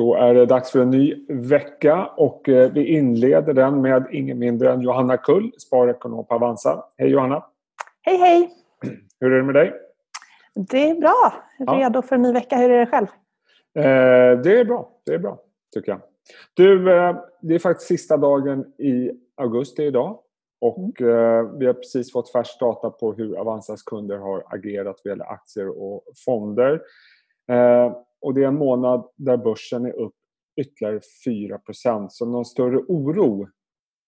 Då är det dags för en ny vecka och eh, vi inleder den med ingen mindre än Johanna Kull, sparekonom på Avanza. Hej Johanna! Hej hej! Hur är det med dig? Det är bra. Redo ja. för en ny vecka. Hur är det själv? Eh, det är bra. Det är bra, tycker jag. Du, eh, det är faktiskt sista dagen i augusti idag. Och mm. eh, vi har precis fått färsk data på hur Avanzas kunder har agerat vad gäller aktier och fonder. Och det är en månad där börsen är upp ytterligare 4% Så någon större oro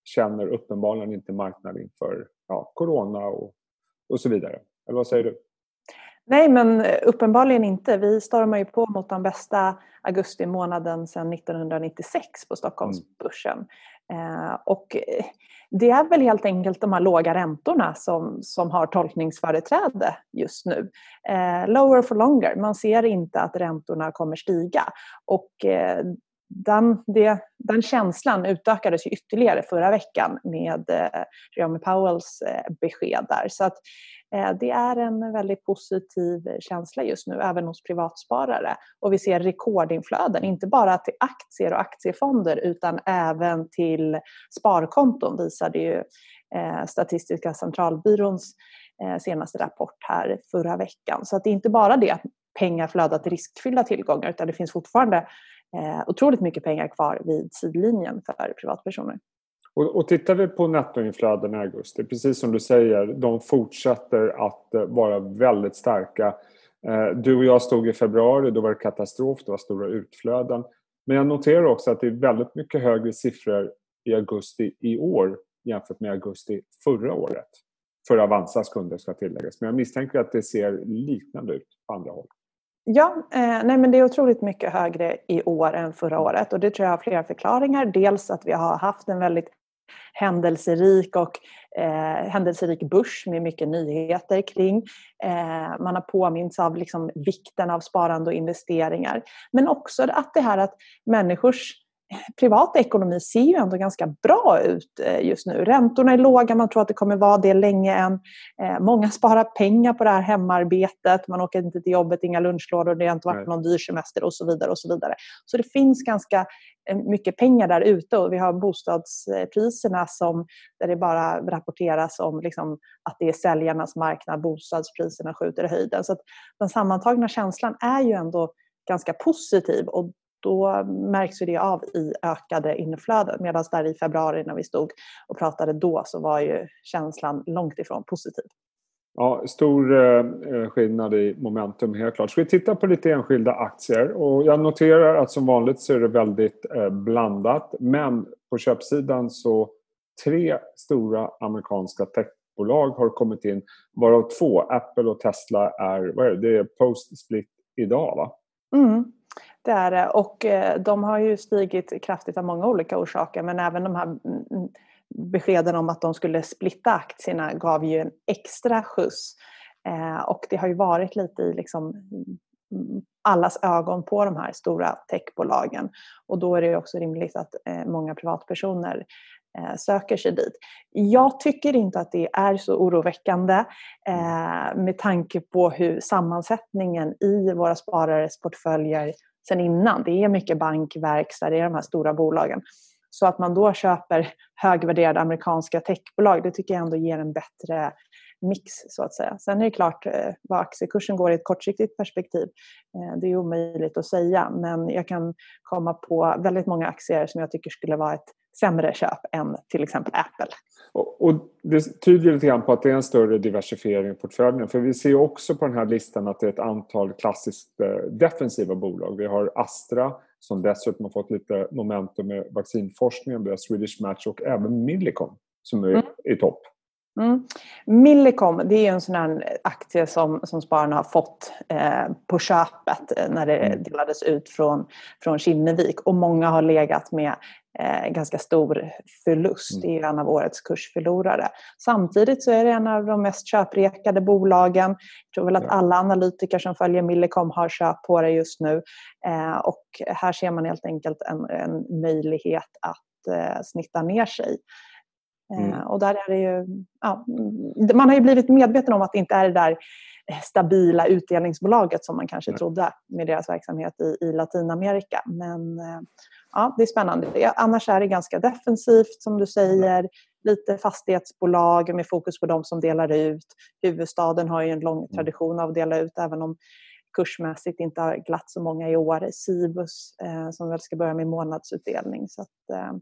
känner uppenbarligen inte marknaden inför ja, corona och, och så vidare. Eller vad säger du? Nej, men uppenbarligen inte. Vi stormar ju på mot den bästa augusti månaden sedan 1996 på Stockholmsbörsen. Mm. Eh, och det är väl helt enkelt de här låga räntorna som, som har tolkningsföreträde just nu. Eh, lower for longer. Man ser inte att räntorna kommer stiga. Och eh, den, det, den känslan utökades ju ytterligare förra veckan med eh, Jeremy Powells eh, besked där. Så att, Eh, det är en väldigt positiv känsla just nu, även hos privatsparare. Och vi ser rekordinflöden, inte bara till aktier och aktiefonder utan även till sparkonton visade ju eh, Statistiska centralbyråns eh, senaste rapport här förra veckan. Så att det är inte bara det att pengar flödar till riskfyllda tillgångar utan det finns fortfarande otroligt mycket pengar kvar vid sidlinjen för privatpersoner. Och, och tittar vi på nettoinflödena i augusti, precis som du säger, de fortsätter att eh, vara väldigt starka. Eh, du och jag stod i februari, då var det katastrof, det var stora utflöden. Men jag noterar också att det är väldigt mycket högre siffror i augusti i år jämfört med augusti förra året. För Avanzas kunder ska tilläggas. Men jag misstänker att det ser liknande ut på andra håll. Ja, eh, nej men det är otroligt mycket högre i år än förra året och det tror jag har flera förklaringar. Dels att vi har haft en väldigt händelserik och eh, händelserik börs med mycket nyheter kring. Eh, man har påminns av liksom vikten av sparande och investeringar. Men också att det här att människors privata ekonomi ser ju ändå ganska bra ut eh, just nu. Räntorna är låga, man tror att det kommer vara det länge än. Eh, många sparar pengar på det här hemarbetet, man åker inte till jobbet, inga lunchlådor, det har inte varit någon dyr semester och så vidare. och Så vidare. Så det finns ganska eh, mycket pengar där ute och vi har bostadspriserna som, där det bara rapporteras om liksom att det är säljarnas marknad, bostadspriserna skjuter i höjden. Så den sammantagna känslan är ju ändå ganska positiv och då märks det av i ökade inflöden. Medan där i februari när vi stod och pratade då så var ju känslan långt ifrån positiv. Ja, stor eh, skillnad i momentum helt klart. Ska vi titta på lite enskilda aktier? Och jag noterar att som vanligt så är det väldigt eh, blandat. Men på köpsidan så tre stora amerikanska techbolag har kommit in. Varav två, Apple och Tesla, är, vad är det? det är post-split idag va? Mm. Det är det. Och eh, de har ju stigit kraftigt av många olika orsaker men även de här mm, mm, beskeden om att de skulle splitta aktierna gav ju en extra skjuts. Eh, och det har ju varit lite i liksom mm, allas ögon på de här stora techbolagen. Och då är det också rimligt att eh, många privatpersoner söker sig dit. Jag tycker inte att det är så oroväckande med tanke på hur sammansättningen i våra sparares portföljer sen innan. Det är mycket bankverkstad, det är de här stora bolagen. Så att man då köper högvärderade amerikanska techbolag, det tycker jag ändå ger en bättre mix så att säga. Sen är det klart eh, vad aktiekursen går i ett kortsiktigt perspektiv. Eh, det är omöjligt att säga men jag kan komma på väldigt många aktier som jag tycker skulle vara ett sämre köp än till exempel Apple. Och, och det tyder lite grann på att det är en större diversifiering i portföljen. För vi ser också på den här listan att det är ett antal klassiskt eh, defensiva bolag. Vi har Astra som dessutom har fått lite momentum med vaccinforskningen. Vi har Swedish Match och även Millicom som är mm. i topp. Mm. Millicom det är en sån här aktie som, som spararna har fått eh, på köpet eh, när det mm. delades ut från, från Kinnevik och många har legat med eh, ganska stor förlust. Mm. Det är en av årets kursförlorare. Samtidigt så är det en av de mest köprekade bolagen. Jag tror väl att alla analytiker som följer Millicom har köp på det just nu. Eh, och här ser man helt enkelt en, en möjlighet att eh, snitta ner sig. Mm. Och där är det ju, ja, man har ju blivit medveten om att det inte är det där stabila utdelningsbolaget som man kanske Nej. trodde med deras verksamhet i, i Latinamerika. Men ja, det är spännande. Annars är det ganska defensivt som du säger. Lite fastighetsbolag med fokus på de som delar ut. Huvudstaden har ju en lång mm. tradition av att dela ut även om kursmässigt inte har glatt så många i år. Cibus eh, som väl ska börja med månadsutdelning. Så att, eh,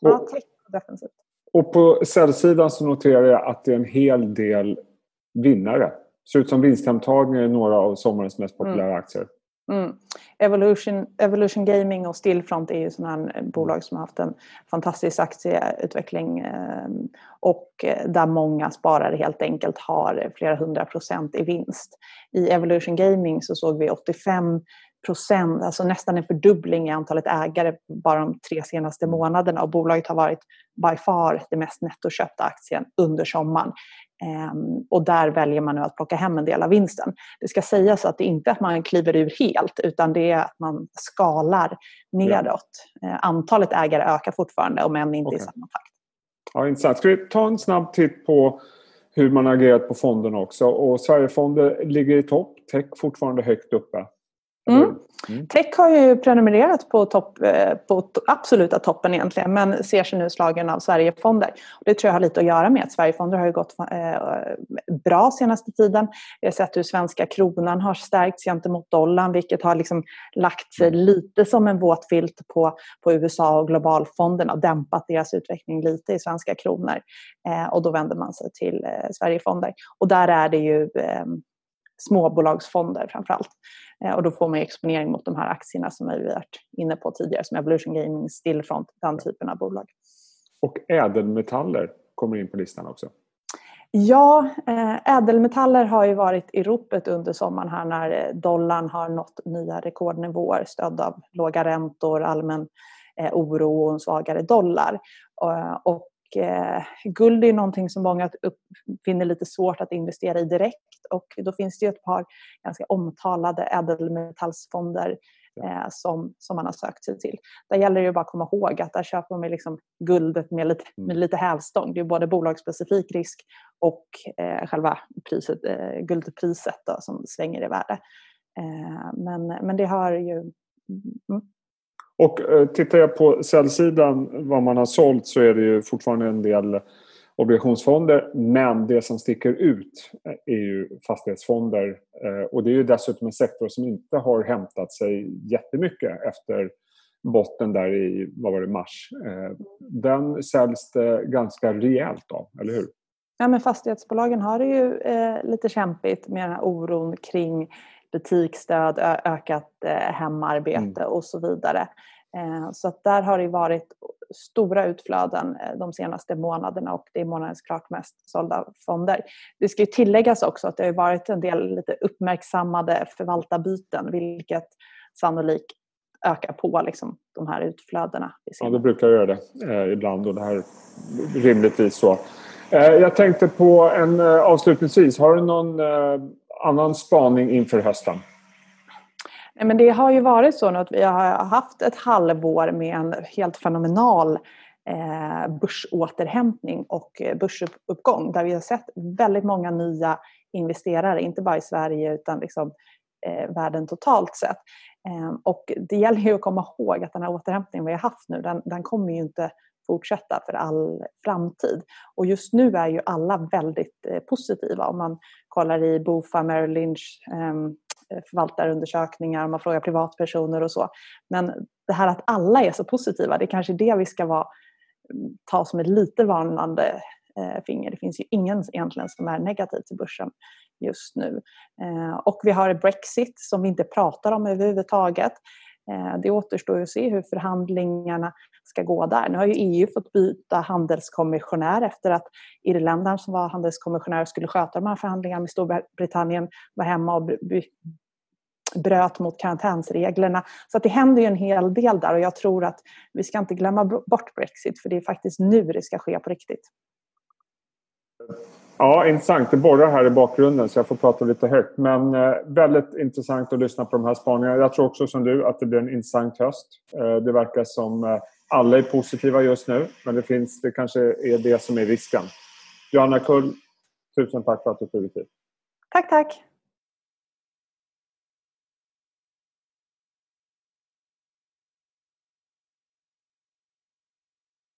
ja, defensivt. Och på säljsidan så noterar jag att det är en hel del vinnare. Det ser ut som vinsthemtagningar i några av sommarens mest populära mm. aktier. Mm. Evolution, Evolution Gaming och Stillfront är ju sådana bolag som har haft en fantastisk aktieutveckling eh, och där många sparare helt enkelt har flera hundra procent i vinst. I Evolution Gaming så såg vi 85 procent, alltså nästan en fördubbling i antalet ägare bara de tre senaste månaderna och bolaget har varit by far det mest nettoköpta aktien under sommaren. Ehm, och där väljer man nu att plocka hem en del av vinsten. Det ska sägas att det inte är att man kliver ur helt utan det är att man skalar neråt. Ja. Ehm, antalet ägare ökar fortfarande om än inte okay. i samma takt. Ja, intressant. Ska vi ta en snabb titt på hur man har agerat på fonderna också. Och Sverigefonder ligger i topp, tech fortfarande högt uppe. Mm. Mm. Tech har ju prenumererat på, topp, eh, på absoluta toppen egentligen men ser sig nu slagen av Sverigefonder. Det tror jag har lite att göra med att Sverigefonder har ju gått eh, bra senaste tiden. Vi har sett hur svenska kronan har stärkts gentemot dollarn vilket har liksom lagt sig mm. lite som en våt filt på, på USA och globalfonderna och dämpat deras utveckling lite i svenska kronor. Eh, och då vänder man sig till Sverigefonder. Och där är det ju eh, småbolagsfonder framför allt. Eh, och då får man exponering mot de här aktierna som vi varit inne på tidigare som Evolution Gaming, Stillfront, den typen av bolag. Och ädelmetaller kommer in på listan också. Ja, eh, ädelmetaller har ju varit i ropet under sommaren här när eh, dollarn har nått nya rekordnivåer stödd av låga räntor, allmän oro och en svagare dollar. Och eh, guld är någonting som många upp, finner lite svårt att investera i direkt och då finns det ett par ganska omtalade ädelmetallsfonder eh, som, som man har sökt sig till. Där gäller det bara att komma ihåg att där köper man liksom guldet med lite, mm. med lite hävstång. Det är både bolagsspecifik risk och eh, själva priset, eh, guldpriset då, som svänger i värde. Eh, men, men det har ju mm, och eh, tittar jag på säljsidan vad man har sålt så är det ju fortfarande en del obligationsfonder. Men det som sticker ut eh, är ju fastighetsfonder. Eh, och det är ju dessutom en sektor som inte har hämtat sig jättemycket efter botten där i vad var det, mars. Den säljs det ganska rejält av, eller hur? Ja, men fastighetsbolagen har det ju eh, lite kämpigt med den här oron kring butiksstöd, ökat eh, hemarbete mm. och så vidare. Eh, så att där har det varit stora utflöden eh, de senaste månaderna och det är månadens klart mest sålda fonder. Det ska ju tilläggas också att det har varit en del lite uppmärksammade förvaltarbyten vilket sannolikt ökar på liksom, de här utflödena. Ja, det brukar göra det eh, ibland och det här rimligtvis så. Eh, jag tänkte på en eh, avslutningsvis, har du någon annan spaning inför hösten? Men det har ju varit så att vi har haft ett halvår med en helt fenomenal eh, börsåterhämtning och börsuppgång där vi har sett väldigt många nya investerare, inte bara i Sverige utan liksom, eh, världen totalt sett. Eh, och det gäller ju att komma ihåg att den här återhämtningen vi har haft nu, den, den kommer ju inte fortsätta för all framtid. Och just nu är ju alla väldigt eh, positiva. Om man kollar i Bofa, Merrill Lynch, ehm, eh, förvaltarundersökningar, om man frågar privatpersoner och så. Men det här att alla är så positiva, det är kanske det vi ska vara, mm, ta som ett lite varnande eh, finger. Det finns ju ingen egentligen som är negativ till börsen just nu. Eh, och vi har Brexit som vi inte pratar om överhuvudtaget. Eh, det återstår att se hur förhandlingarna ska gå där. Nu har ju EU fått byta handelskommissionär efter att irländaren som var handelskommissionär och skulle sköta de här förhandlingarna med Storbritannien var hemma och bröt mot karantänsreglerna. Så att det händer ju en hel del där och jag tror att vi ska inte glömma bort Brexit för det är faktiskt nu det ska ske på riktigt. Ja, intressant. Det borrar här i bakgrunden så jag får prata lite högt. Men eh, väldigt intressant att lyssna på de här spaningarna. Jag tror också som du att det blir en intressant höst. Eh, det verkar som eh, Alla är positiva just nu, men det, finns, det kanske är det som är risken. Johanna Kull, tusen tack för att du tog dig tid. Tack, tack.